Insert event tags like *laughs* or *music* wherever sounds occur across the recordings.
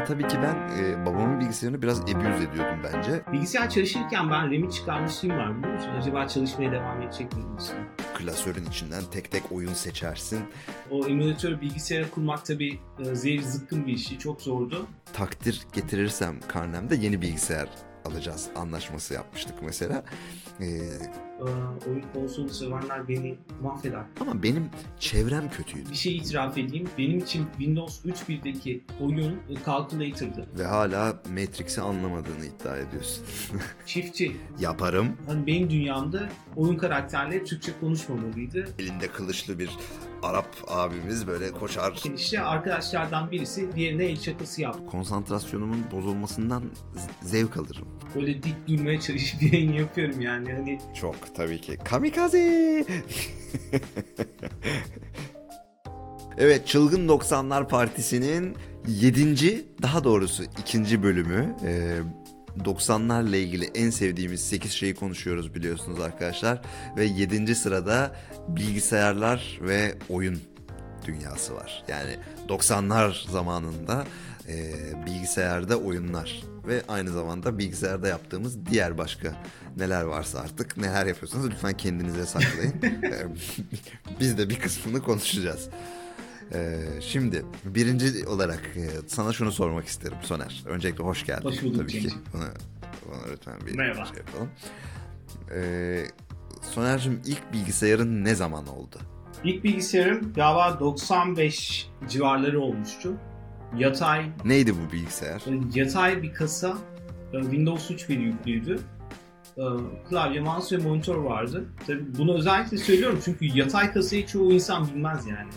Ama tabii ki ben e, babamın bilgisayarını biraz abuse ediyordum bence. Bilgisayar çalışırken ben RAM'i çıkarmışlığım var biliyor musun? Acaba çalışmaya devam edecek miyim? Klasörün içinden tek tek oyun seçersin. O emülatör bilgisayara kurmak tabii e, zehir zıkkın bir işi. Çok zordu. Takdir getirirsem karnemde yeni bilgisayar alacağız anlaşması yapmıştık mesela. Ee, oyun konsolu sevenler beni mahveder. ama benim çevrem kötüydü Bir şey itiraf edeyim. Benim için Windows 3.1'deki oyun e, Calculator'dı. ve hala Matrix'i anlamadığını iddia ediyorsun. *laughs* Çiftçi. Yaparım. Hani benim dünyamda oyun karakterleri Türkçe konuşmamalıydı. Elinde kılıçlı bir Arap abimiz böyle koşar. İşte arkadaşlardan birisi diğerine el şakası yaptı. Konsantrasyonumun bozulmasından zevk alırım. Böyle dik durmaya çalışıp *laughs* yayın yapıyorum yani. Hani Çok tabii ki. Kamikaze! *laughs* evet Çılgın 90'lar Partisi'nin 7. daha doğrusu 2. bölümü. Ee, 90'larla ilgili en sevdiğimiz 8 şeyi konuşuyoruz biliyorsunuz arkadaşlar. Ve 7. sırada bilgisayarlar ve oyun dünyası var. Yani 90'lar zamanında e, bilgisayarda oyunlar ve aynı zamanda bilgisayarda yaptığımız diğer başka neler varsa artık neler yapıyorsanız lütfen kendinize saklayın. *laughs* Biz de bir kısmını konuşacağız. E, şimdi birinci olarak e, sana şunu sormak isterim Soner. Öncelikle hoş geldin. Hoş bulduk Tabii ki. Buna, buna lütfen bir Merhaba. şey yapalım. E, Soner'cim ilk bilgisayarın ne zaman oldu? ilk bilgisayarım galiba 95 civarları olmuştu. Yatay, Neydi bu bilgisayar? yatay bir kasa e, Windows 3 bir yüklüydü. E, Klavye, mouse ve monitör vardı. Tabii bunu özellikle söylüyorum çünkü yatay kasayı çoğu insan bilmez yani.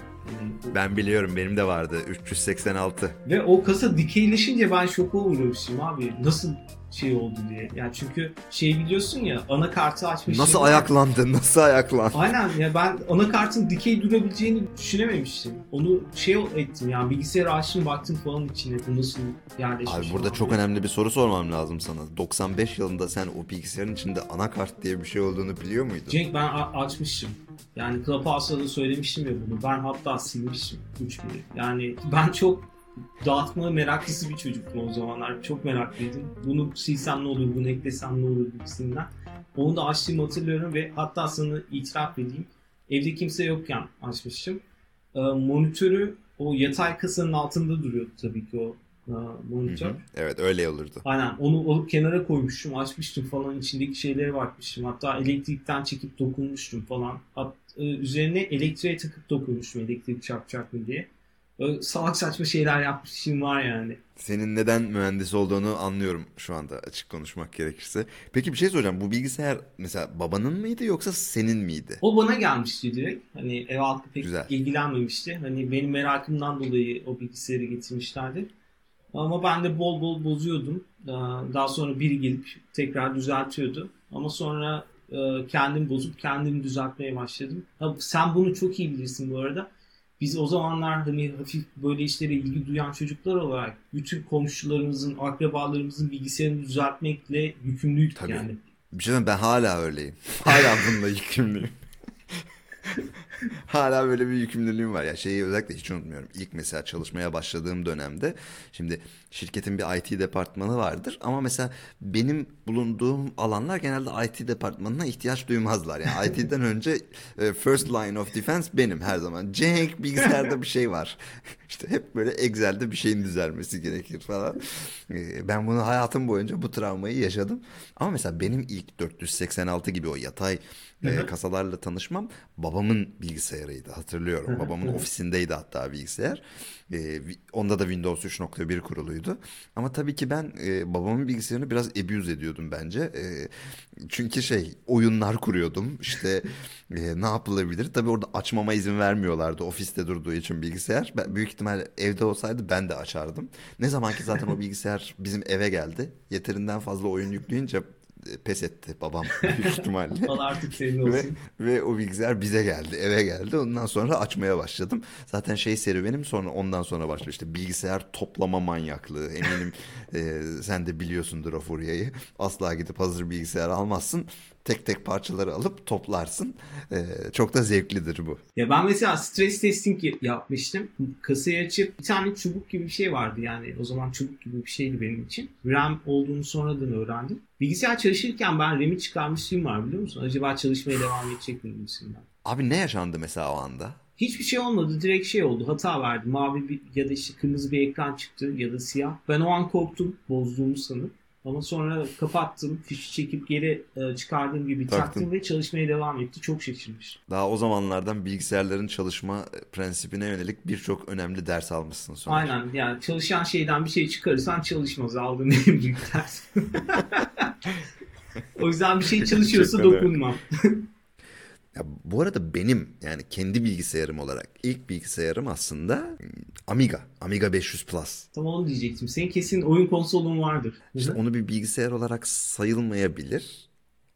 Ben biliyorum benim de vardı 386. Ve o kasa dikeyleşince ben şoka uğramıştım abi. Nasıl şey oldu diye. Yani çünkü şey biliyorsun ya anakartı açmıştım. Nasıl ayaklandı? Nasıl ayaklandı? Aynen ya ben anakartın dikey durabileceğini düşünememiştim. Onu şey ettim yani bilgisayarı açtım baktım falan içine bu nasıl yerleşmiş. Abi burada çok diye. önemli bir soru sormam lazım sana. 95 yılında sen o bilgisayarın içinde anakart diye bir şey olduğunu biliyor muydun? Cenk ben açmıştım. Yani Clubhouse'da da söylemiştim ya bunu. Ben hatta silmiştim 3000'i. Yani ben çok dağıtma meraklısı bir çocuktum o zamanlar. Çok meraklıydım. Bunu silsem ne olur, bunu eklesem ne olur gibisinden. Onu da açtığımı hatırlıyorum ve hatta sana itiraf edeyim. Evde kimse yokken açmıştım. Ee, monitörü o yatay kasanın altında duruyordu tabii ki o e, Hı monitör. hı. Evet öyle olurdu. Aynen onu alıp kenara koymuştum, açmıştım falan içindeki şeylere bakmıştım. Hatta elektrikten çekip dokunmuştum falan. Hat, e, üzerine elektriğe takıp dokunmuştum elektrik çarpacak mı diye. Böyle salak saçma şeyler yapmışım var yani. Senin neden mühendis olduğunu anlıyorum şu anda açık konuşmak gerekirse. Peki bir şey soracağım. Bu bilgisayar mesela babanın mıydı yoksa senin miydi? O bana gelmişti direkt. Hani ev halkı pek Güzel. ilgilenmemişti. Hani benim merakımdan dolayı o bilgisayarı getirmişlerdi. Ama ben de bol bol bozuyordum. Ee, Daha sonra biri gelip tekrar düzeltiyordu. Ama sonra e, kendim bozup kendim düzeltmeye başladım. Ha, sen bunu çok iyi bilirsin bu arada. Biz o zamanlar hani hafif böyle işlere ilgi duyan çocuklar olarak bütün komşularımızın, akrabalarımızın bilgisayarını düzeltmekle yükümlüydük Tabii. yani. Bir şey ben hala öyleyim. *laughs* Hala bununla yükümlüyüm. *laughs* *laughs* Hala böyle bir yükümlülüğüm var. Ya şeyi özellikle hiç unutmuyorum. İlk mesela çalışmaya başladığım dönemde şimdi şirketin bir IT departmanı vardır ama mesela benim bulunduğum alanlar genelde IT departmanına ihtiyaç duymazlar. Yani *laughs* IT'den önce e, first line of defense benim her zaman. Cenk bilgisayarda bir şey var. *laughs* İşte hep böyle Excel'de bir şeyin düzelmesi gerekir falan. E, Ben bunu hayatım boyunca bu travmayı yaşadım. Ama mesela benim ilk 486 gibi o yatay e, kasalarla tanışmam babamın bilgisayarıydı hatırlıyorum. Hı hı, Babamın hı hı. ofisindeydi hatta bilgisayar. E, onda da Windows 3.1 kuruluydu. Ama tabii ki ben e, babamın bilgisayarını biraz abuse ediyordum bence. E, çünkü şey oyunlar kuruyordum. İşte *laughs* e, ne yapılabilir? Tabii orada açmama izin vermiyorlardı ofiste durduğu için bilgisayar. Ben, büyük ihtimal evde olsaydı ben de açardım. Ne zaman ki zaten o *laughs* bilgisayar bizim eve geldi. Yeterinden fazla oyun yükleyince pes etti babam *laughs* büyük ihtimalle. Al artık senin Ve, olsun. ve o bilgisayar bize geldi, eve geldi. Ondan sonra açmaya başladım. Zaten şey serüvenim sonra ondan sonra başlıyor. İşte bilgisayar toplama manyaklığı. Eminim *laughs* e, sen de biliyorsundur o furyayı. Asla gidip hazır bilgisayar almazsın. Tek tek parçaları alıp toplarsın. Ee, çok da zevklidir bu. Ya ben mesela stres testing yapmıştım. Kasayı açıp bir tane çubuk gibi bir şey vardı yani. O zaman çubuk gibi bir şeydi benim için. RAM olduğunu sonradan öğrendim. Bilgisayar çalışırken ben RAM'i çıkarmışlığım var biliyor musun? Acaba çalışmaya devam edecek miyim gibisinden. Abi ne yaşandı mesela o anda? Hiçbir şey olmadı. Direkt şey oldu. Hata verdi. Mavi bir ya da işte kırmızı bir ekran çıktı ya da siyah. Ben o an korktum. Bozduğumu sanıp. Ama sonra kapattım. Fişi çekip geri e, çıkardığım gibi Taktın. taktım ve çalışmaya devam etti. Çok şaşırmış. Daha o zamanlardan bilgisayarların çalışma prensibine yönelik birçok önemli ders almışsın sonra. Aynen. Yani çalışan şeyden bir şey çıkarırsan çalışmaz. Aldığın *laughs* en büyük ders. *laughs* o yüzden bir şey çalışıyorsa dokunma. Ya bu arada benim yani kendi bilgisayarım olarak ilk bilgisayarım aslında Amiga. Amiga 500 Plus. Tam onu diyecektim. Senin kesin oyun konsolun vardır. İşte onu bir bilgisayar olarak sayılmayabilir.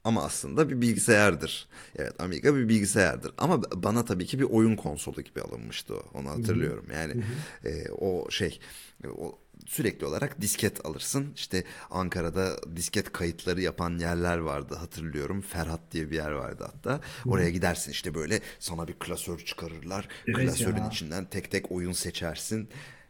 Ama aslında bir bilgisayardır. Evet Amiga bir bilgisayardır. Ama bana tabii ki bir oyun konsolu gibi alınmıştı o. Onu hatırlıyorum. Yani e, o şey o sürekli olarak disket alırsın. İşte Ankara'da disket kayıtları yapan yerler vardı hatırlıyorum. Ferhat diye bir yer vardı hatta. Oraya gidersin işte böyle sana bir klasör çıkarırlar. Evet Klasörün ya. içinden tek tek oyun seçersin.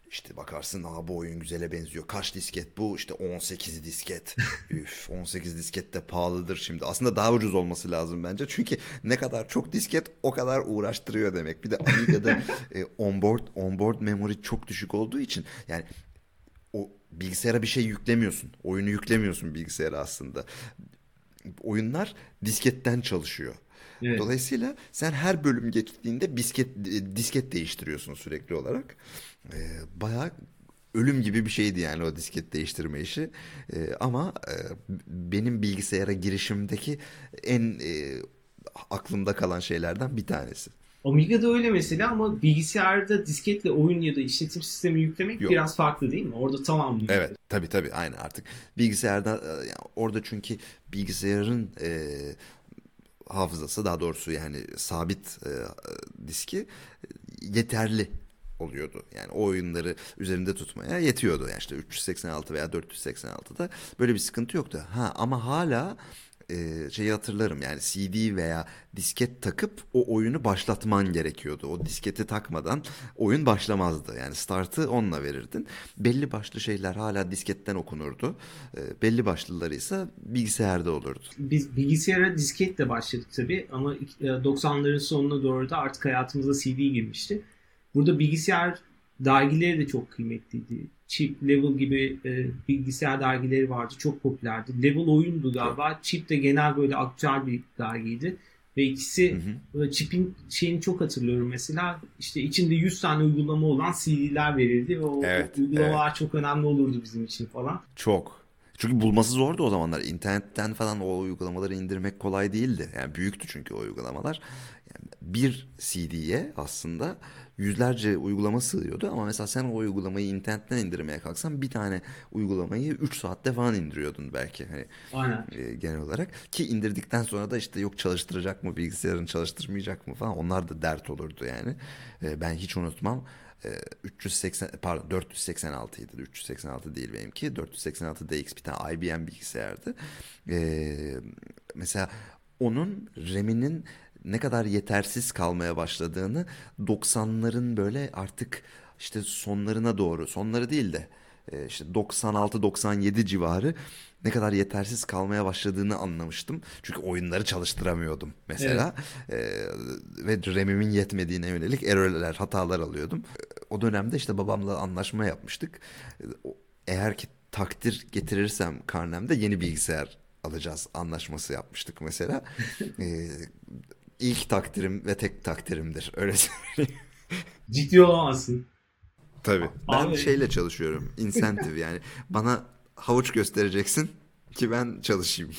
İşte bakarsın aa bu oyun güzele benziyor. Kaç disket bu? İşte 18 disket. *laughs* Üf 18 disket de pahalıdır şimdi. Aslında daha ucuz olması lazım bence. Çünkü ne kadar çok disket o kadar uğraştırıyor demek. Bir de Amiga'da *laughs* e, onboard onboard memory çok düşük olduğu için yani bilgisayara bir şey yüklemiyorsun. Oyunu yüklemiyorsun bilgisayara aslında. Oyunlar disketten çalışıyor. Evet. Dolayısıyla sen her bölüm geçtiğinde disket, disket değiştiriyorsun sürekli olarak. Ee, bayağı ölüm gibi bir şeydi yani o disket değiştirme işi. Ee, ama e, benim bilgisayara girişimdeki en e, aklımda kalan şeylerden bir tanesi. Amiga'da öyle mesela ama bilgisayarda disketle oyun ya da işletim sistemi yüklemek Yok. biraz farklı değil mi? Orada tamam. Evet tabii tabii aynı artık. Bilgisayarda e, orada çünkü bilgisayarın e, hafızası daha doğrusu yani sabit e, diski e, yeterli oluyordu. Yani o oyunları üzerinde tutmaya yetiyordu. Yani işte 386 veya 486'da böyle bir sıkıntı yoktu. Ha ama hala e, şeyi hatırlarım yani CD veya disket takıp o oyunu başlatman gerekiyordu. O disketi takmadan oyun başlamazdı. Yani startı onunla verirdin. Belli başlı şeyler hala disketten okunurdu. E, belli başlıları ise bilgisayarda olurdu. Biz bilgisayara disketle başladık tabii ama ilk- e, 90'ların sonuna doğru da artık hayatımıza CD girmişti. Burada bilgisayar dergileri de çok kıymetliydi. Chip, Level gibi e, bilgisayar dergileri vardı. Çok popülerdi. Level oyundu galiba. Chip de genel böyle aktüel bir dergiydi. Ve ikisi Hı hı. Böyle Chip'in şeyini çok hatırlıyorum mesela. işte içinde 100 tane uygulama olan CD'ler verildi ve o Evet, uygulamalar çok önemli olurdu bizim için falan. Çok. Çünkü bulması zordu o zamanlar. İnternetten falan o uygulamaları indirmek kolay değildi. Yani büyüktü çünkü o uygulamalar. Yani bir CD'ye aslında yüzlerce uygulama sığıyordu ama mesela sen o uygulamayı internetten indirmeye kalksan bir tane uygulamayı 3 saatte falan indiriyordun belki hani Aynen. e, genel olarak ki indirdikten sonra da işte yok çalıştıracak mı bilgisayarın çalıştırmayacak mı falan onlar da dert olurdu yani. E, ben hiç unutmam. E, 380 pardon 486 idi. 386 değil benimki. 486 DX bir tane IBM bilgisayardı. E, mesela onun RAM'inin ne kadar yetersiz kalmaya başladığını 90'ların böyle artık işte sonlarına doğru sonları değil de e, işte 96-97 civarı ne kadar yetersiz kalmaya başladığını anlamıştım. Çünkü oyunları çalıştıramıyordum mesela. E, ve RAM'imin yetmediğine yönelik error'ler, hatalar alıyordum. E, O dönemde işte babamla anlaşma yapmıştık. E, Eğer ki takdir getirirsem karnemde yeni bilgisayar alacağız anlaşması yapmıştık mesela. *laughs* e, ilk takdirim ve tek takdirimdir. Öyle *laughs* söyleyeyim. Ciddi olamazsın. Tabii. Ben Abi- şeyle çalışıyorum. Incentive yani. Bana havuç göstereceksin ki ben çalışayım.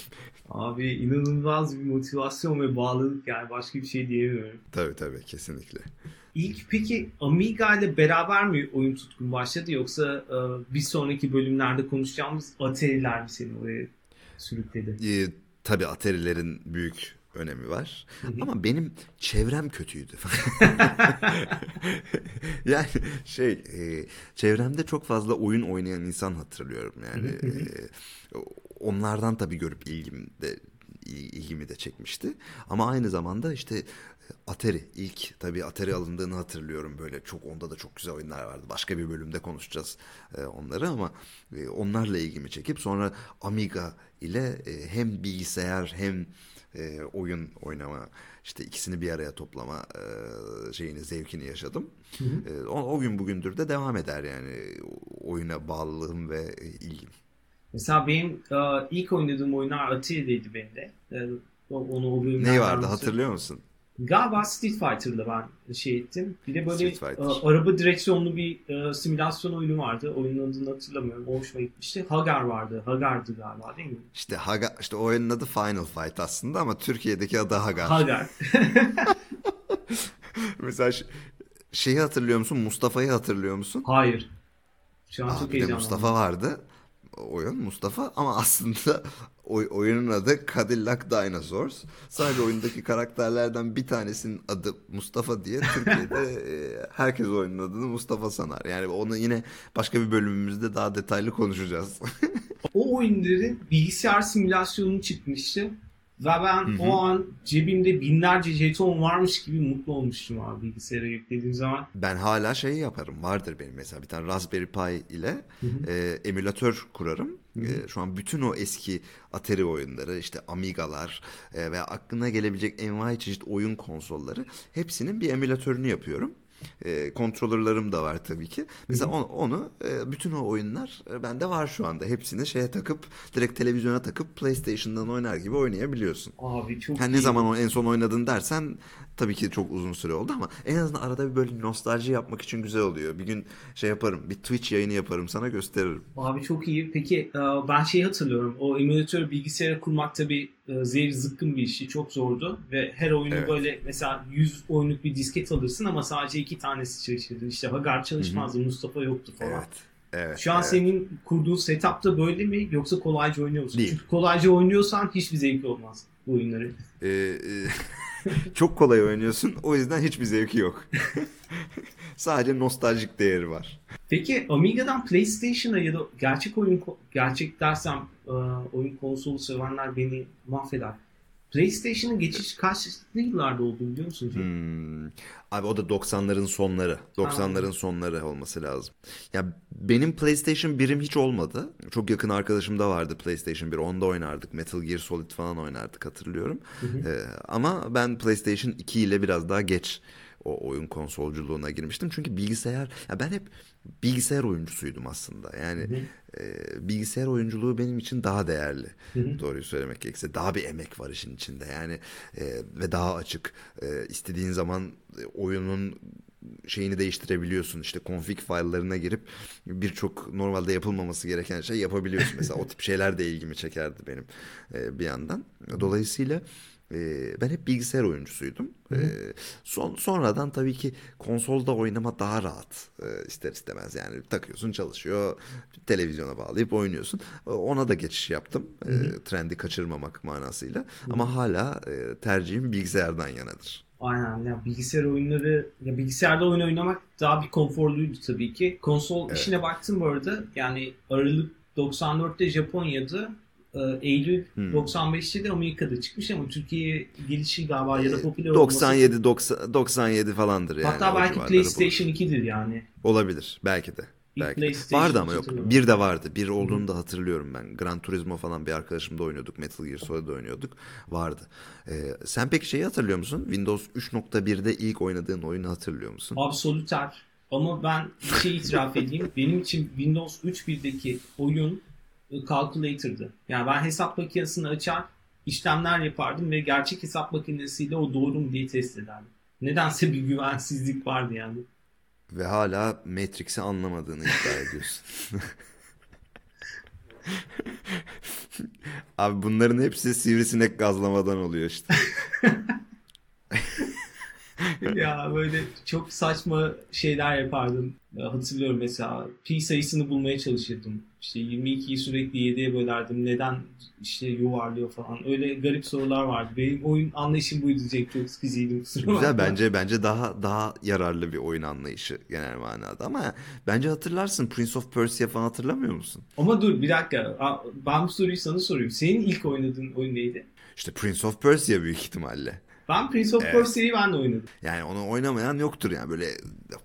Abi inanılmaz bir motivasyon ve bağlılık yani başka bir şey diyemiyorum. Tabii tabii kesinlikle. İlk peki Amiga ile beraber mi oyun tutkun başladı yoksa e, bir sonraki bölümlerde konuşacağımız Atari'ler mi seni oraya sürükledi? Ee, tabii Atari'lerin büyük önemi var. Hı hı. Ama benim çevrem kötüydü. *laughs* *laughs* yani şey e, çevremde çok fazla oyun oynayan insan hatırlıyorum yani. Hı hı hı. E, onlardan tabii görüp ilgim de ilgimi de çekmişti. Ama aynı zamanda işte Atari ilk tabii Atari alındığını hatırlıyorum böyle çok onda da çok güzel oyunlar vardı. Başka bir bölümde konuşacağız e, onları ama e, onlarla ilgimi çekip sonra Amiga ile e, hem bilgisayar hem e, oyun oynama işte ikisini bir araya toplama e, şeyini zevkini yaşadım. Hı hı. E, o, o gün bugündür de devam eder yani oyuna bağlılığım ve ilgim. Mesela benim e, ilk oynadığım oyunlar Atari'deydi benim de. E, onu o Ne vardı hatırlıyor musun? Galiba Street Fighter'da ben şey ettim. Bir de böyle e, araba direksiyonlu bir e, simülasyon oyunu vardı. Oyunun adını hatırlamıyorum. O hoşuma gitmişti. Hagar vardı. Hagar'dı galiba değil mi? İşte Hagar, işte oyunun adı Final Fight aslında ama Türkiye'deki adı Hagar. Hagar. *laughs* Mesela şeyi hatırlıyor musun? Mustafa'yı hatırlıyor musun? Hayır. Şu an Aa, çok heyecanlıyım. Mustafa vardı oyun Mustafa ama aslında *laughs* oy, oyunun adı Cadillac Dinosaurs. Sadece oyundaki karakterlerden bir tanesinin adı Mustafa diye Türkiye'de *laughs* e, herkes oyunun adını Mustafa sanar. Yani onu yine başka bir bölümümüzde daha detaylı konuşacağız. *laughs* o oyunların bilgisayar simülasyonu çıkmıştı. Ve ben Hı-hı. o an cebimde binlerce jeton varmış gibi mutlu olmuştum abi bilgisayara yüklediğim zaman. Ben hala şey yaparım. Vardır benim mesela bir tane Raspberry Pi ile e, emülatör kurarım. E, şu an bütün o eski Atari oyunları işte Amiga'lar e, ve aklına gelebilecek envai çeşit oyun konsolları hepsinin bir emülatörünü yapıyorum. E, kontrolörlerim de var tabii ki. Mesela onu, onu e, bütün o oyunlar e, bende var şu anda. Hepsini şeye takıp direkt televizyona takıp PlayStation'dan oynar gibi oynayabiliyorsun. Abi çok yani. Ne zaman en son oynadın dersen tabii ki çok uzun süre oldu ama en azından arada bir böyle nostalji yapmak için güzel oluyor. Bir gün şey yaparım, bir Twitch yayını yaparım sana gösteririm. Abi çok iyi. Peki e, ben şeyi hatırlıyorum. O emülatör bilgisayara kurmak tabii zehir zıkkın bir işi. Çok zordu ve her oyunu evet. böyle mesela 100 oyunluk bir disket alırsın ama sadece iki tanesi çalışırdı. İşte Hagar çalışmazdı, Hı-hı. Mustafa yoktu falan. Evet. Evet, Şu an evet. senin kurduğun setupta böyle mi yoksa kolayca oynuyor musun? Değil. Çünkü kolayca oynuyorsan hiçbir zevki olmaz bu oyunları. Ee, e, *laughs* çok kolay oynuyorsun. O yüzden hiçbir zevki yok. *laughs* Sadece nostaljik değeri var. Peki Amiga'dan PlayStation'a ya da gerçek oyun gerçek dersem oyun konsolu sevenler beni mahveder. PlayStation'ın geçiş kaç yıllarda oldu biliyor musun? Hmm. Abi o da 90'ların sonları. 90'ların sonları olması lazım. Ya benim PlayStation 1'im hiç olmadı. Çok yakın arkadaşım da vardı PlayStation 1. Onda oynardık. Metal Gear Solid falan oynardık hatırlıyorum. Hı hı. Ee, ama ben PlayStation 2 ile biraz daha geç o oyun konsolculuğuna girmiştim. Çünkü bilgisayar ya ben hep bilgisayar oyuncusuydum aslında. Yani e, bilgisayar oyunculuğu benim için daha değerli. Hı Doğruyu söylemek gerekirse daha bir emek var işin içinde. Yani e, ve daha açık. E, istediğin zaman oyunun şeyini değiştirebiliyorsun. İşte config file'larına girip birçok normalde yapılmaması gereken şey yapabiliyorsun. Mesela o tip şeyler de ilgimi çekerdi benim e, bir yandan. Dolayısıyla e, ben hep bilgisayar oyuncusuydum. E, son sonradan tabii ki konsolda oynama daha rahat e, ister istemez yani takıyorsun çalışıyor televizyona bağlayıp oynuyorsun. E, ona da geçiş yaptım e, trendi kaçırmamak manasıyla Hı-hı. ama hala e, tercihim bilgisayardan yanadır. Aynen ya bilgisayar oyunları ya bilgisayarda oyun oynamak daha bir konforluydu tabii ki. Konsol evet. işine baktım bu arada yani Aralık 94'te Japonya'da Eylül hmm. 95'te de Amerika'da çıkmış ama Türkiye'ye gelişi galiba ya da popüler 97 olması... 90, 97 falandır yani. Hatta belki PlayStation 2'dir yani. Olabilir belki de. Belki. Vardı ama yok. Bir de vardı. Bir olduğunu da hatırlıyorum ben. Gran Turismo falan bir arkadaşımla oynuyorduk. Metal Gear Solid'de oynuyorduk. Vardı. Ee, sen peki şeyi hatırlıyor musun? Windows 3.1'de ilk oynadığın oyunu hatırlıyor musun? Abi Solitaire. Ama ben bir şey itiraf edeyim. Benim için Windows 3.1'deki oyun calculator'dı. Yani ben hesap makinesini açar, işlemler yapardım ve gerçek hesap makinesiyle o doğru mu diye test ederdim. Nedense bir güvensizlik vardı yani. Ve hala Matrix'i anlamadığını iddia ediyorsun. *laughs* Abi bunların hepsi sivrisinek gazlamadan oluyor işte. *laughs* ya böyle çok saçma şeyler yapardım. Hatırlıyorum mesela pi sayısını bulmaya çalışırdım. İşte 22'yi sürekli 7'ye bölerdim. Neden işte yuvarlıyor falan. Öyle garip sorular vardı. Benim oyun anlayışım buydu Cenk. Çok sıkıcıydım kusura Güzel bence bence daha daha yararlı bir oyun anlayışı genel manada ama bence hatırlarsın Prince of Persia falan hatırlamıyor musun? Ama dur bir dakika. Ben bu soruyu sana sorayım. Senin ilk oynadığın oyun neydi? İşte Prince of Persia büyük ihtimalle. Ben Prince of Evet. Persia'yı ben de oynadım. Yani onu oynamayan yoktur yani böyle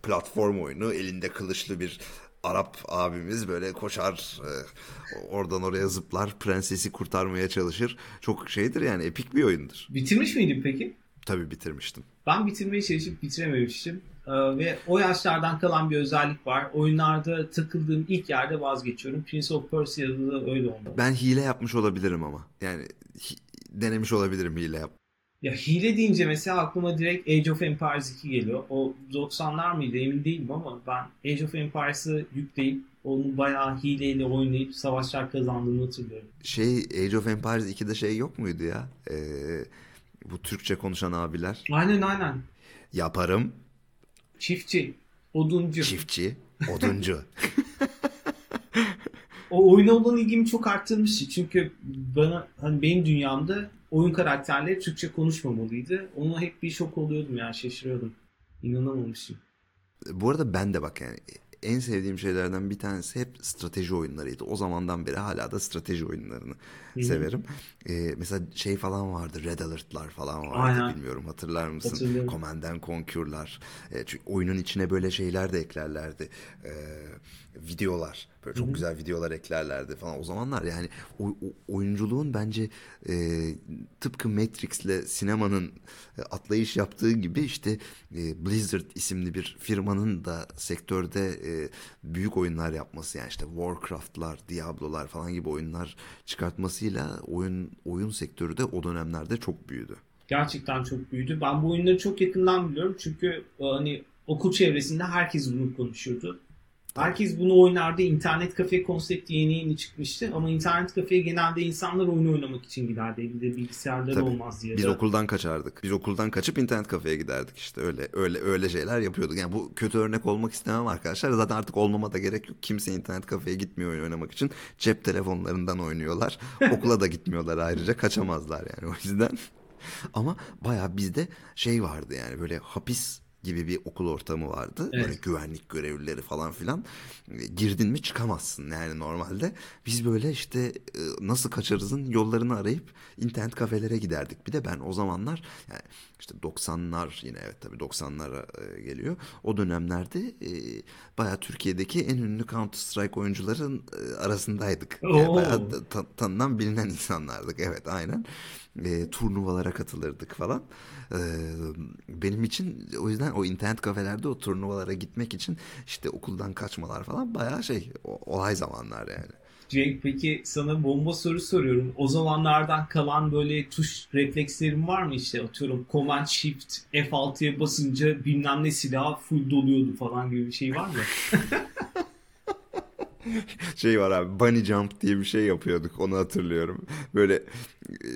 platform oyunu elinde kılıçlı bir Arap abimiz böyle koşar e, oradan oraya zıplar prensesi kurtarmaya çalışır. Çok şeydir yani epik bir oyundur. Bitirmiş miydin peki? Tabii bitirmiştim. Ben bitirmeye çalışıp bitirememiştim. Ee, ve o yaşlardan kalan bir özellik var. Oyunlarda takıldığım ilk yerde vazgeçiyorum. Prince of Persia'da da öyle oldu. Ben hile yapmış olabilirim ama. Yani denemiş olabilirim hile yap. Ya hile deyince mesela aklıma direkt Age of Empires 2 geliyor. O 90'lar mıydı emin değilim ama ben Age of Empires'ı yükleyip onu bayağı hileyle oynayıp savaşlar kazandığımı hatırlıyorum. Şey Age of Empires 2'de şey yok muydu ya? Ee, bu Türkçe konuşan abiler. Aynen aynen. Yaparım, Çiftçi, oduncu. çiftçi, oduncu. *laughs* O oyuna olan ilgimi çok arttırmıştı. Çünkü bana hani benim dünyamda oyun karakterleri Türkçe konuşmamalıydı. Onu hep bir şok oluyordum yani şaşırıyordum. İnanamamıştım. Bu arada ben de bak yani en sevdiğim şeylerden bir tanesi hep strateji oyunlarıydı. O zamandan beri hala da strateji oyunlarını hı. severim. Ee, mesela şey falan vardı, Red Alert'lar falan vardı. Aynen. Bilmiyorum hatırlar mısın? Hatırlıyorum. Command and Conquer'lar. Ee, çünkü oyunun içine böyle şeyler de eklerlerdi. Ee, videolar. Böyle çok güzel videolar eklerlerdi falan. O zamanlar yani oy- o- oyunculuğun bence e, tıpkı Matrix'le sinemanın e, atlayış yaptığı gibi işte e, Blizzard isimli bir firmanın da sektörde e, büyük oyunlar yapması yani işte Warcraft'lar, Diablo'lar falan gibi oyunlar çıkartmasıyla oyun oyun sektörü de o dönemlerde çok büyüdü. Gerçekten çok büyüdü. Ben bu oyunları çok yakından biliyorum. Çünkü e, hani okul çevresinde herkes bunu konuşuyordu. Herkes bunu oynardı. İnternet kafe konsepti yeni yeni çıkmıştı. Ama internet kafeye genelde insanlar oyun oynamak için giderdi. Evde bilgisayarları Tabii. olmaz diye. Biz de. okuldan kaçardık. Biz okuldan kaçıp internet kafeye giderdik işte öyle öyle öyle şeyler yapıyorduk. Yani bu kötü örnek olmak istemem arkadaşlar. Zaten artık olmama da gerek yok. Kimse internet kafeye gitmiyor oyun oynamak için. Cep telefonlarından oynuyorlar. *laughs* Okula da gitmiyorlar ayrıca. Kaçamazlar yani o yüzden. *laughs* Ama bayağı bizde şey vardı yani böyle hapis gibi bir okul ortamı vardı. Evet. Böyle güvenlik görevlileri falan filan. E, Girdin mi çıkamazsın yani normalde. Biz böyle işte e, nasıl kaçarızın yollarını arayıp internet kafelere giderdik. Bir de ben o zamanlar yani işte 90'lar yine evet tabii 90'lara e, geliyor. O dönemlerde e, bayağı Türkiye'deki en ünlü Counter Strike oyuncuların arasındaydık. Yani bayağı tanınan bilinen insanlardık. Evet aynen. E, turnuvalara katılırdık falan. E, benim için o yüzden o internet kafelerde o turnuvalara gitmek için işte okuldan kaçmalar falan bayağı şey olay zamanlar yani. Cenk peki sana bomba soru soruyorum. O zamanlardan kalan böyle tuş reflekslerin var mı işte atıyorum Command Shift F6'ya basınca bilmem ne silah full doluyordu falan gibi bir şey var mı? *laughs* *laughs* Şey var abi bunny jump diye bir şey yapıyorduk onu hatırlıyorum. Böyle e,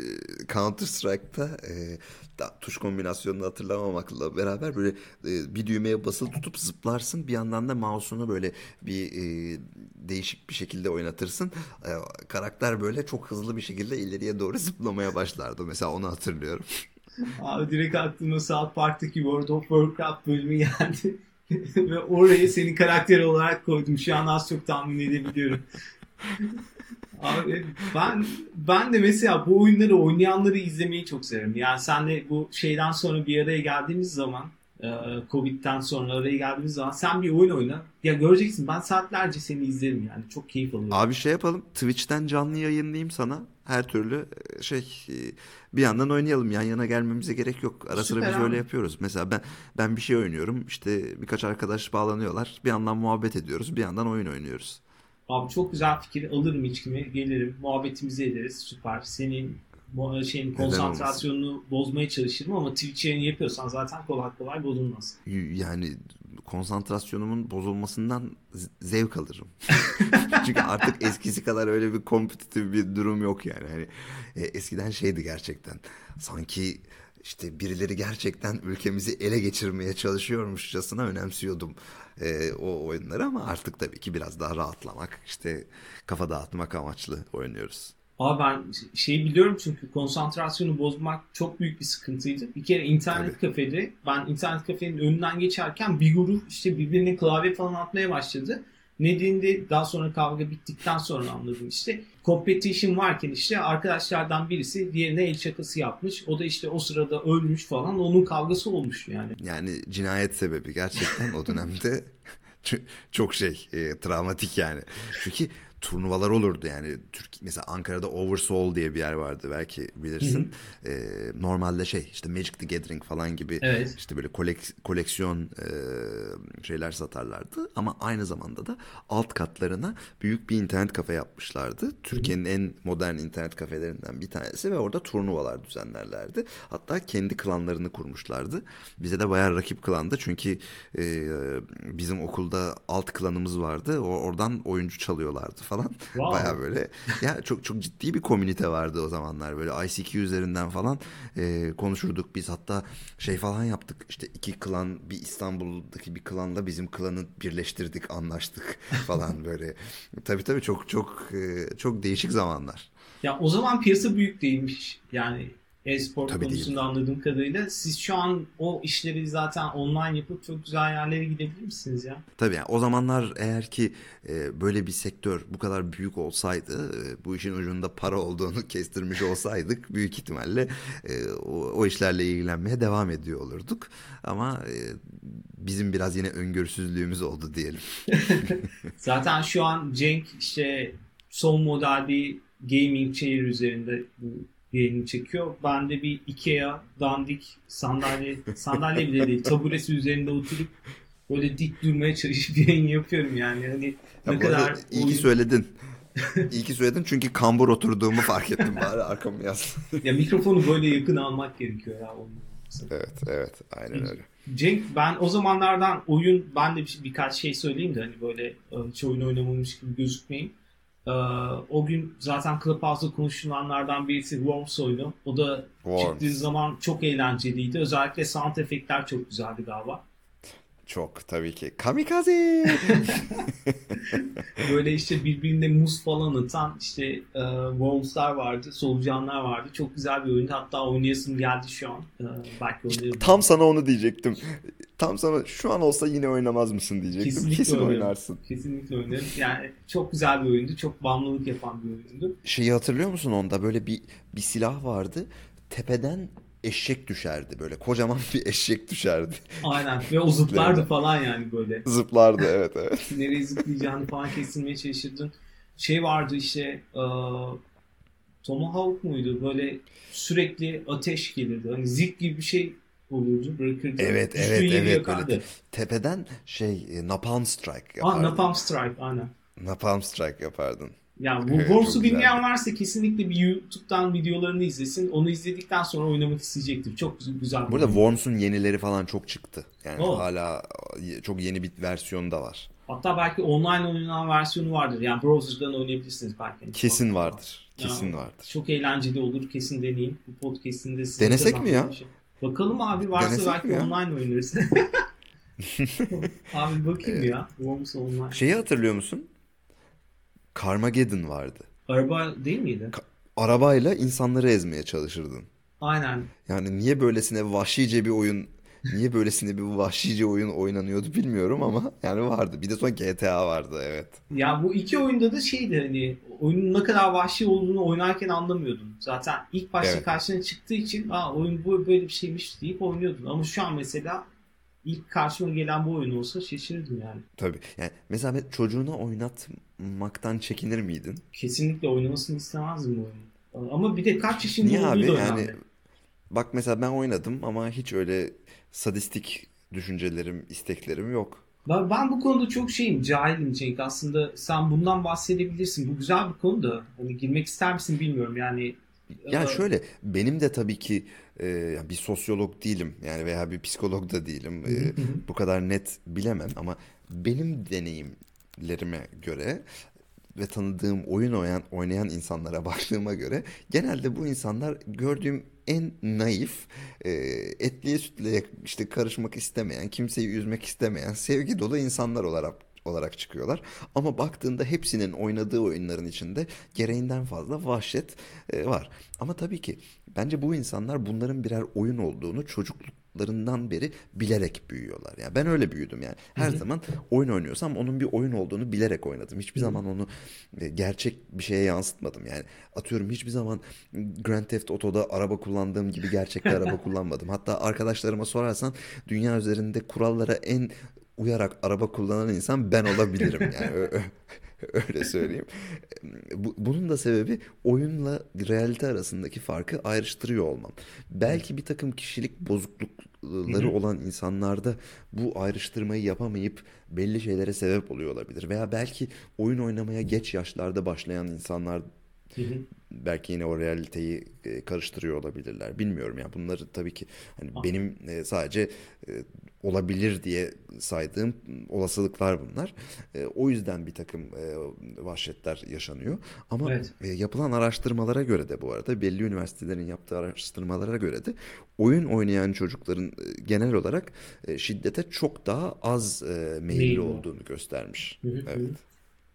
Counter Strike'ta e, da- tuş kombinasyonunu hatırlamamakla beraber böyle e, bir düğmeye basılı tutup zıplarsın bir yandan da mouse'unu böyle bir e, değişik bir şekilde oynatırsın. E, karakter böyle çok hızlı bir şekilde ileriye doğru zıplamaya başlardı. Mesela onu hatırlıyorum. Abi direkt aklıma South Park'taki World of Warcraft bölümü geldi. Ve oraya seni karakter olarak koydum. Şu an az çok tahmin edebiliyorum. Abi ben ben de mesela bu oyunları oynayanları izlemeyi çok severim. Yani senle bu şeyden sonra bir araya geldiğimiz zaman e, Covid'den sonra araya geldiğimiz zaman sen bir oyun oyna. Ya göreceksin ben saatlerce seni izlerim yani. Çok keyif alıyorum. Abi şey yapalım Twitch'ten canlı yayınlayayım sana her türlü e, şey e, bir yandan oynayalım yan yana gelmemize gerek yok. Ara sıra biz abi. öyle yapıyoruz. Mesela ben ben bir şey oynuyorum işte birkaç arkadaş bağlanıyorlar bir yandan muhabbet ediyoruz bir yandan oyun oynuyoruz. Abi çok güzel fikir. Alırım içkimi, gelirim, muhabbetimizi ederiz. Süper. Senin şeyin konsantrasyonunu bozmaya çalışırım ama Twitch yayını yapıyorsan zaten kolay kolay bozulmaz. Yani konsantrasyonumun bozulmasından zevk alırım. *laughs* Çünkü artık eskisi kadar öyle bir kompetitif bir durum yok yani. Hani e, eskiden şeydi gerçekten. Sanki işte birileri gerçekten ülkemizi ele geçirmeye çalışıyormuşçasına önemsiyordum e, o oyunları ama artık tabii ki biraz daha rahatlamak, işte kafa dağıtmak amaçlı oynuyoruz. Abi ben şeyi biliyorum çünkü konsantrasyonu bozmak çok büyük bir sıkıntıydı. Bir kere internet kafede ben internet kafenin önünden geçerken bir grup işte birbirine klavye falan atmaya başladı. Nedeni de daha sonra kavga bittikten sonra anladım işte. Competition varken işte arkadaşlardan birisi diğerine el şakası yapmış. O da işte o sırada ölmüş falan. Onun kavgası olmuş yani. Yani cinayet sebebi gerçekten o dönemde *laughs* çok şey e, travmatik yani. Çünkü turnuvalar olurdu yani. Türk mesela Ankara'da Oversoul diye bir yer vardı belki bilirsin. Hı hı. E, normalde şey işte Magic the Gathering falan gibi evet. işte böyle kolek, koleksiyon e, şeyler satarlardı ama aynı zamanda da alt katlarına büyük bir internet kafe yapmışlardı. Türkiye'nin en modern internet kafelerinden bir tanesi ve orada turnuvalar düzenlerlerdi. Hatta kendi klanlarını kurmuşlardı. Bize de bayağı rakip klandı çünkü e, bizim okulda alt klanımız vardı. O oradan oyuncu çalıyorlardı falan. *laughs* Wow. Baya böyle ya çok çok ciddi bir komünite vardı o zamanlar böyle ICQ üzerinden falan e, konuşurduk biz hatta şey falan yaptık işte iki klan bir İstanbul'daki bir klanla bizim klanı birleştirdik anlaştık *laughs* falan böyle tabii tabii çok çok e, çok değişik zamanlar. Ya o zaman piyasa büyük değilmiş yani e-spor Tabii konusunda değil. anladığım kadarıyla. Siz şu an o işleri zaten online yapıp çok güzel yerlere gidebilir misiniz ya? Tabii yani o zamanlar eğer ki e, böyle bir sektör bu kadar büyük olsaydı, e, bu işin ucunda para olduğunu *laughs* kestirmiş olsaydık büyük ihtimalle e, o, o işlerle ilgilenmeye devam ediyor olurduk. Ama e, bizim biraz yine öngörüsüzlüğümüz oldu diyelim. *laughs* *laughs* zaten şu an Cenk işte son model bir gaming chair üzerinde bu yayını çekiyor. Ben de bir Ikea dandik sandalye sandalye bile değil taburesi üzerinde oturup böyle dik durmaya çalışıp yayın yapıyorum yani. Hani ya ne kadar iyi oyun... ki söyledin. *laughs* iyi ki söyledin çünkü kambur oturduğumu fark ettim bari arkamı yaz. *laughs* ya mikrofonu böyle yakın almak gerekiyor ya. Evet evet aynen öyle. Cenk ben o zamanlardan oyun ben de bir, birkaç şey söyleyeyim de hani böyle hiç oyun oynamamış gibi gözükmeyeyim. Ee, o gün zaten Clubhouse'da konuşulanlardan birisi Worms oyunu. O da Worms. çıktığı zaman çok eğlenceliydi. Özellikle sound efektler çok güzeldi galiba. Çok tabii ki. Kamikaze! *laughs* Böyle işte birbirine muz falan atan işte e, Worms'lar vardı, solucanlar vardı. Çok güzel bir oyundu. Hatta oynayasım geldi şu an. E, belki oynarım. Tam sana onu diyecektim. Tam sana şu an olsa yine oynamaz mısın diyecektim. Kesinlikle Kesin oynarım. oynarsın. Kesinlikle oynarım. Yani çok güzel bir oyundu. Çok bağımlılık yapan bir oyundu. Şeyi hatırlıyor musun onda? Böyle bir bir silah vardı. Tepeden eşek düşerdi böyle kocaman bir eşek düşerdi. Aynen ve o zıplardı falan yani böyle. Zıplardı evet evet. *laughs* Nereye zıplayacağını falan kesilmeye çalışırdın. Şey vardı işte uh, Tomahawk muydu böyle sürekli ateş gelirdi. Hani zik gibi bir şey olurdu bırakırdı. Evet Düştüğü evet evet böyle tepeden şey e, Napalm Strike yapardın. Aa, Napalm Strike aynen. Napalm Strike yapardın. Yani bu Worms'u bilmeyen varsa kesinlikle bir YouTube'dan videolarını izlesin. Onu izledikten sonra oynamak isteyecektir. Çok güzel. Burada Worms'un yenileri falan çok çıktı. Yani oh. hala çok yeni bir versiyonu da var. Hatta belki online oynanan versiyonu vardır. Yani browser'dan oynayabilirsiniz belki. Kesin vardır. Kesin yani, vardır. Çok eğlenceli olur. Kesin deneyin. Bu podcast'inde size Denesek mi ya? Şey. Bakalım abi varsa Denesek belki online oynarız. *laughs* abi bakayım ya. Worms online. Şeyi hatırlıyor musun? Carmageddon vardı. Araba değil miydi? Ka- arabayla insanları ezmeye çalışırdın. Aynen. Yani niye böylesine vahşice bir oyun niye böylesine bir vahşice oyun oynanıyordu bilmiyorum ama yani vardı. Bir de sonra GTA vardı evet. Ya bu iki oyunda da şeydi hani oyunun ne kadar vahşi olduğunu oynarken anlamıyordun. Zaten ilk başta evet. karşına çıktığı için Aa, oyun bu böyle bir şeymiş deyip oynuyordun. Ama şu an mesela ilk karşıma gelen bu oyun olsa şaşırırdım yani. Tabii. Yani mesela çocuğuna oynatmaktan çekinir miydin? Kesinlikle oynamasını istemezdim bu oyunu. Ama bir de kaç yaşında Niye abi? Yani bak mesela ben oynadım ama hiç öyle sadistik düşüncelerim, isteklerim yok. Ben, ben bu konuda çok şeyim, cahilim Cenk. Aslında sen bundan bahsedebilirsin. Bu güzel bir konu da. Hani girmek ister misin bilmiyorum. Yani ya e, şöyle benim de tabii ki e, bir sosyolog değilim. Yani veya bir psikolog da değilim. E, bu kadar net bilemem ama benim deneyimlerime göre ve tanıdığım oyun oynayan, oynayan insanlara *laughs* baktığıma göre genelde bu insanlar gördüğüm en naif, e, etliye sütlüye işte karışmak istemeyen, kimseyi üzmek istemeyen, sevgi dolu insanlar olarak olarak çıkıyorlar. Ama baktığında hepsinin oynadığı oyunların içinde gereğinden fazla vahşet e, var. Ama tabii ki bence bu insanlar bunların birer oyun olduğunu çocukluk çocuklarından beri bilerek büyüyorlar. Yani ben öyle büyüdüm yani. Her zaman oyun oynuyorsam onun bir oyun olduğunu bilerek oynadım. Hiçbir zaman onu e, gerçek bir şeye yansıtmadım. Yani atıyorum hiçbir zaman Grand Theft Auto'da araba kullandığım gibi gerçekte araba *laughs* kullanmadım. Hatta arkadaşlarıma sorarsan dünya üzerinde kurallara en uyarak araba kullanan insan ben olabilirim. *laughs* Yani öyle söyleyeyim. Bu- Bunun da sebebi oyunla realite arasındaki farkı ayrıştırıyor olmam. Belki bir takım kişilik bozuklukları olan insanlarda bu ayrıştırmayı yapamayıp belli şeylere sebep oluyor olabilir. Veya belki oyun oynamaya geç yaşlarda başlayan insanlar Hı hı. belki yine o realiteyi e, karıştırıyor olabilirler. Bilmiyorum ya. Bunları tabii ki hani Ah. benim e, sadece e, olabilir diye saydığım olasılıklar bunlar. O yüzden bir takım vahşetler yaşanıyor. Ama Evet. yapılan araştırmalara göre de bu arada belli üniversitelerin yaptığı araştırmalara göre de oyun oynayan çocukların genel olarak şiddete çok daha az meyilli olduğunu göstermiş. Hı hı. Evet.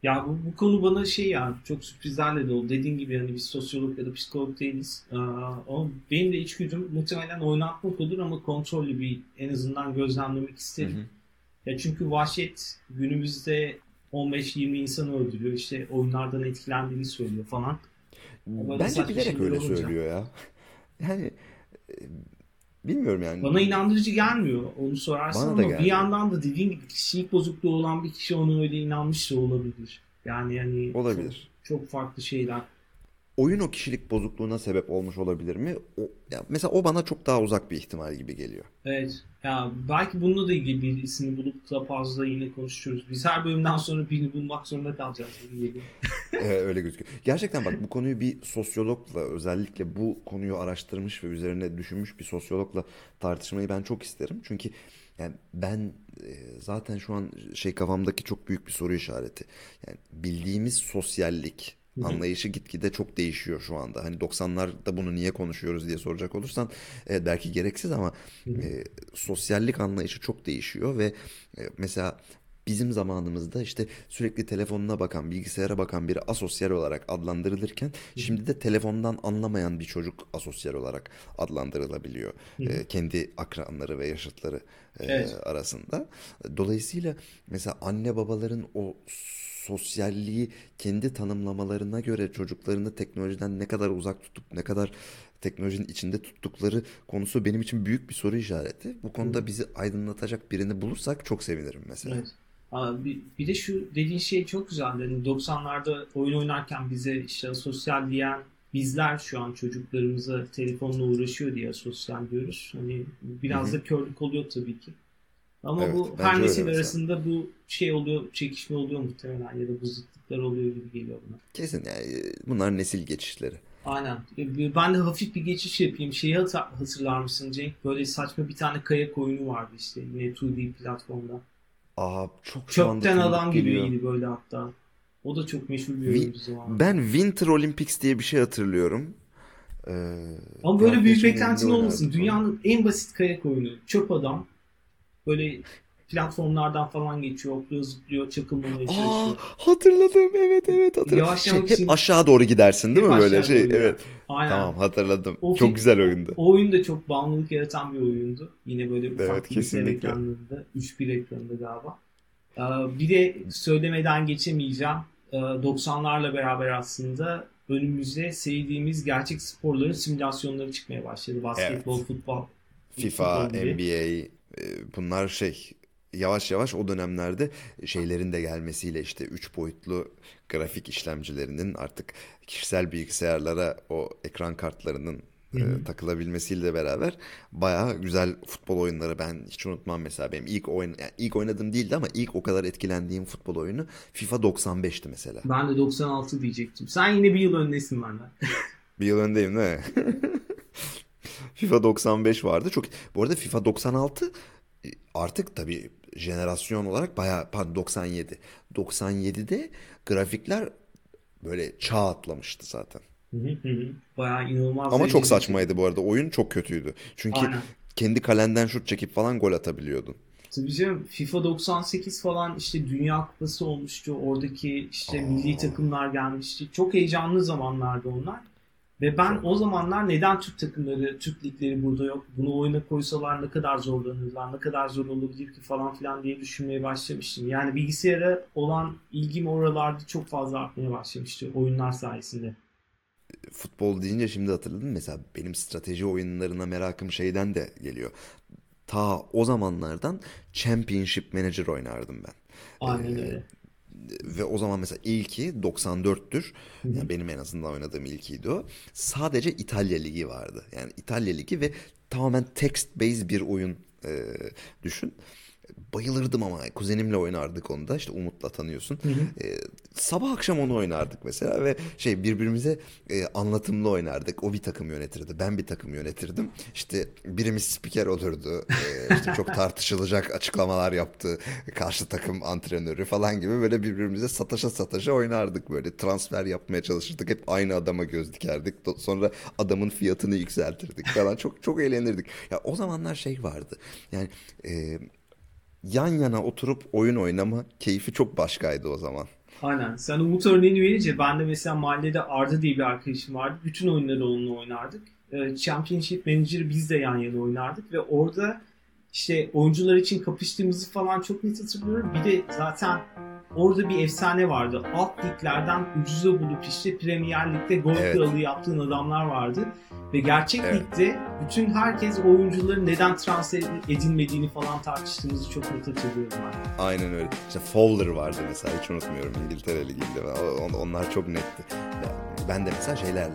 Ya bu, bu konu bana şey ya çok sürprizlerle dolu. Dediğin gibi hani biz sosyolog ya da psikolog değiliz. Ama benim de içgüdüm muhtemelen oynatmak olur ama kontrollü bir en azından gözlemlemek isterim. Hı hı. Ya çünkü vahşet günümüzde 15-20 insanı öldürüyor. İşte oyunlardan etkilendiğini söylüyor falan. Böyle Bence bilerek öyle olunca. söylüyor ya. *laughs* Yani e, bilmiyorum yani. Bana inandırıcı gelmiyor onu sorarsan Bana ama da bir gelmiyor. yandan da dediğin gibi kişilik bozukluğu olan bir kişi ona öyle inanmış da olabilir. Yani yani Olabilir. Çok, çok farklı şeyler. Oyun o kişilik bozukluğuna sebep olmuş olabilir mi? O, ya mesela o bana çok daha uzak bir ihtimal gibi geliyor. Evet. Ya belki bununla da ilgili birisini bulup da fazla yine konuşuyoruz. Biz her bölümden sonra birini bulmak zorunda kalacağız. *laughs* Ee, öyle gözüküyor. Gerçekten bak bu konuyu bir sosyologla özellikle bu konuyu araştırmış ve üzerine düşünmüş bir sosyologla tartışmayı ben çok isterim. Çünkü yani ben e, zaten şu an şey kafamdaki çok büyük bir soru işareti. Yani bildiğimiz sosyallik anlayışı gitgide çok değişiyor şu anda. Hani 90'larda bunu niye konuşuyoruz diye soracak olursan evet belki gereksiz ama e, sosyallik anlayışı çok değişiyor ve e, mesela bizim zamanımızda işte sürekli telefonuna bakan, bilgisayara bakan biri asosyal olarak adlandırılırken şimdi de telefondan anlamayan bir çocuk asosyal olarak adlandırılabiliyor. E, kendi akranları ve yaşıtları e, Evet. arasında. Dolayısıyla mesela anne babaların o sosyalliği kendi tanımlamalarına göre çocuklarını teknolojiden ne kadar uzak tutup ne kadar teknolojinin içinde tuttukları konusu benim için büyük bir soru işareti. Bu konuda bizi aydınlatacak birini bulursak çok sevinirim mesela. Evet. Bir de şu dediğin şey çok güzel. Yani 90'larda oyun oynarken bize işte sosyal diyen bizler şu an çocuklarımıza telefonla uğraşıyor diye sosyal diyoruz. Hani biraz da körlük oluyor tabii ki. Ama Evet, bu her nesil mesela. arasında bu şey oluyor, çekişme oluyor muhtemelen ya da bu zıtlıklar oluyor gibi geliyor bana. Kesin yani bunlar nesil geçişleri. Aynen. Ben de hafif bir geçiş yapayım. Şeyi hatırlar mısın Cenk? Böyle saçma bir tane kayak oyunu vardı işte yine 2D platformda. Aa çok Çöpten adam geliyor. gibiydi böyle hatta. O da çok meşhur bir oyundu zamanında. Ben Winter Olympics diye bir şey hatırlıyorum. Ee, Ama böyle büyük beklentin olmasın. Dünyanın en basit kayak oyunu. Çöp adam. Böyle platformlardan falan geçiyor. Hopluyor zıplıyor. Çakılmamaya Aa hatırladım evet evet hatırladım. Yavaşlamak Şey, için- hep aşağı doğru gidersin değil mi böyle şey doğru evet. Aynen. Tamam hatırladım. O Çok fi- güzel oyundu. O oyun da çok bağımlılık yaratan bir oyundu. Yine böyle ufak Evet, kesinlikle. ekranlarında. 3-1 ekranında galiba. Ee, Bir de söylemeden geçemeyeceğim. Ee, 90'larla beraber aslında önümüzde sevdiğimiz gerçek sporların simülasyonları çıkmaya başladı. Basketbol, futbol. FIFA, futbol gibi. NBA bunlar şey yavaş yavaş o dönemlerde şeylerin de gelmesiyle işte 3 boyutlu grafik işlemcilerinin artık kişisel bilgisayarlara o ekran kartlarının e, takılabilmesiyle beraber bayağı güzel futbol oyunları ben hiç unutmam mesela benim ilk oyun yani ilk oynadığım değildi ama ilk o kadar etkilendiğim futbol oyunu FIFA 95'ti mesela. Ben de 96 diyecektim. Sen yine bir yıl öndesin benden. Bir yıl öndeyim değil mi? *laughs* FIFA 95 vardı. Çok bu arada FIFA 96 e, artık tabii jenerasyon olarak bayağı pardon 97. 97'de grafikler böyle çağ atlamıştı zaten. Hı hı hı. Bayağı inanılmaz. Ama çok saçmaydı bu arada. Oyun çok kötüydü. Çünkü Aynen. kendi kalenden şut çekip falan gol atabiliyordun. Tabii canım FIFA 98 falan işte Dünya Kupası olmuştu. Oradaki işte Aa. milli takımlar gelmişti. Çok heyecanlı zamanlardı onlar. Ve ben o zamanlar neden Türk takımları, Türk ligleri burada yok? Bunu oyuna koysalar ne kadar zorlanırlar, ne kadar zor olabilir ki falan filan diye düşünmeye başlamıştım. Yani bilgisayara olan ilgim oralarda çok fazla artmaya başlamıştı oyunlar sayesinde. Futbol deyince şimdi hatırladım. Mesela benim strateji oyunlarına merakım şeyden de geliyor. Ta o zamanlardan Championship Manager oynardım ben. Aynen öyle. Ve o zaman mesela ilki 94'tür. Yani benim en azından oynadığım ilkiydi o. Sadece İtalya Ligi vardı. Yani İtalya Ligi ve tamamen text based bir oyun e, düşün. Bayılırdım ama kuzenimle oynardık onu da işte Umut'la tanıyorsun. E, sabah akşam onu oynardık mesela ve şey birbirimize e, anlatımlı oynardık. O bir takım yönetirdi, ben bir takım yönetirdim. İşte birimiz spiker olurdu. E, işte çok *laughs* tartışılacak açıklamalar yaptı karşı takım antrenörü falan gibi böyle birbirimize sataşa sataşa oynardık böyle transfer yapmaya çalışırdık. Hep aynı adama göz dikerdik. Sonra adamın fiyatını yükseltirdik falan. Çok çok eğlenirdik. Ya o zamanlar şey vardı. Yani e, yan yana oturup oyun oynama keyfi çok başkaydı o zaman. Aynen. Sen Umut örneğini verince ben de mesela mahallede Arda diye bir arkadaşım vardı. Bütün oyunları onunla oynardık. Ee, Championship Manager'ı biz de yan yana oynardık ve orada işte oyuncular için kapıştığımızı falan çok net hatırlıyorum. Bir de zaten orada bir efsane vardı. Alt liglerden ucuza bulup işte Premier Lig'de gol Evet. kralı yaptığın adamlar vardı. Ve gerçek Evet. ligde bütün herkes oyuncuların neden transfer edilmediğini falan tartıştığımızı çok net hatırlıyorum ben. Aynen öyle. İşte Fowler vardı mesela hiç unutmuyorum İngiltere Ligi'nde. Onlar çok netti. Ben de mesela şeylerle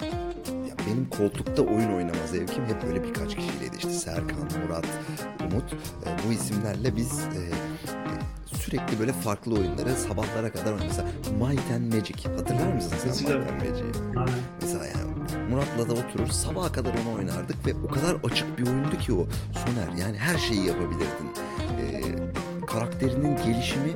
e, benim koltukta oyun oynama zevkim hep böyle birkaç kişiyleydi. İşte Serkan, Murat, Umut. E, Bu isimlerle biz e, sürekli böyle farklı oyunları sabahlara kadar oynadık. Mesela Might and Magic. Hatırlar mısın sen Might and Magic'i? Mesela yani Murat'la da oturur sabaha kadar onu oynardık ve o kadar açık bir oyundu ki o Soner. Yani her şeyi yapabilirdin. Ee, karakterinin gelişimi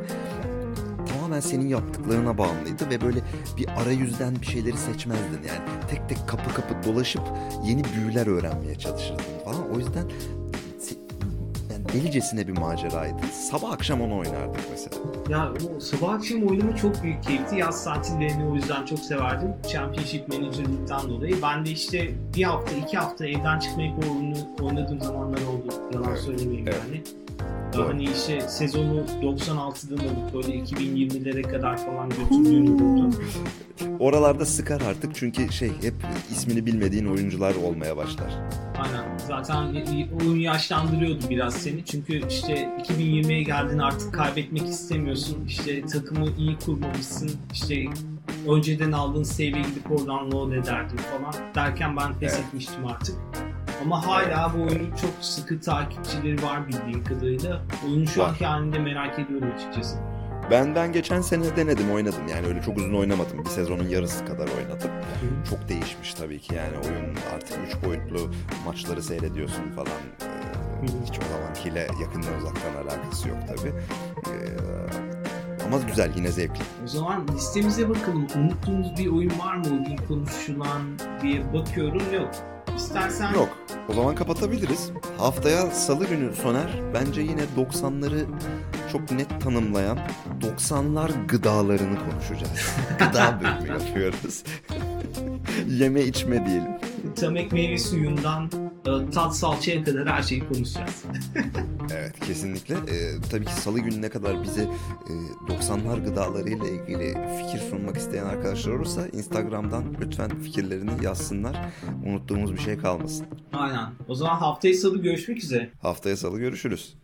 tamamen senin yaptıklarına bağımlıydı ve böyle bir arayüzden bir şeyleri seçmezdin. Yani tek tek kapı kapı dolaşıp yeni büyüler öğrenmeye çalışırdın falan. O yüzden yani delicesine bir maceraydı. Sabah akşam onu oynardık mesela. Ya o sabah akşam oynamak çok büyük keyifti. Yaz tatillerini o yüzden çok severdim. Championship Manager'lıktan dolayı. Ben de işte bir hafta, iki hafta evden çıkmayıp oyunu oynadığım zamanlar oldu. Yalan Evet, söylemeyeyim evet. yani. Doğru. Hani işte sezonu 96'dan alıp böyle 2020'lere kadar falan götürdüğüm oldu. Oralarda sıkar artık çünkü şey hep ismini bilmediğin oyuncular olmaya başlar. Aynen. Zaten oyun yaşlandırıyordu biraz seni. Çünkü işte 2020'ye geldin artık kaybetmek istemiyorsun. İşte takımı iyi kurmamışsın. İşte önceden aldığın save'e gidip oradan load ederdin falan. Derken ben pes Evet. etmiştim artık. Ama hala bu oyunun çok sıkı takipçileri var bildiğim kadarıyla. Oyunu şu anki halinde merak ediyorum açıkçası. Ben ben geçen sene denedim oynadım yani öyle çok uzun oynamadım bir sezonun yarısı kadar oynadım. Çok değişmiş tabii ki yani oyun artık üç boyutlu maçları seyrediyorsun falan. Ee, hiç o zamankiyle yakından uzaktan alakası yok tabii. Ee, ama güzel yine zevkli. O zaman listemize bakalım. Unuttuğumuz bir oyun var mı? O gün konuşulan diye bakıyorum. Yok. İstersen Yok o zaman kapatabiliriz. Haftaya salı günü Soner bence yine 90'ları çok net tanımlayan 90'lar gıdalarını konuşacağız. *laughs* Gıda bölümü yapıyoruz. *laughs* Yeme içme diyelim. Tamek meyve suyundan e, tat salçaya kadar her şeyi konuşacağız. *laughs* Evet kesinlikle. Ee, tabii ki salı gününe kadar bize e, 90'lar gıdalarıyla ilgili fikir sunmak isteyen arkadaşlar olursa Instagram'dan lütfen fikirlerini yazsınlar. Unuttuğumuz bir şey kalmasın. Aynen. O zaman haftaya salı görüşmek üzere. Haftaya salı görüşürüz.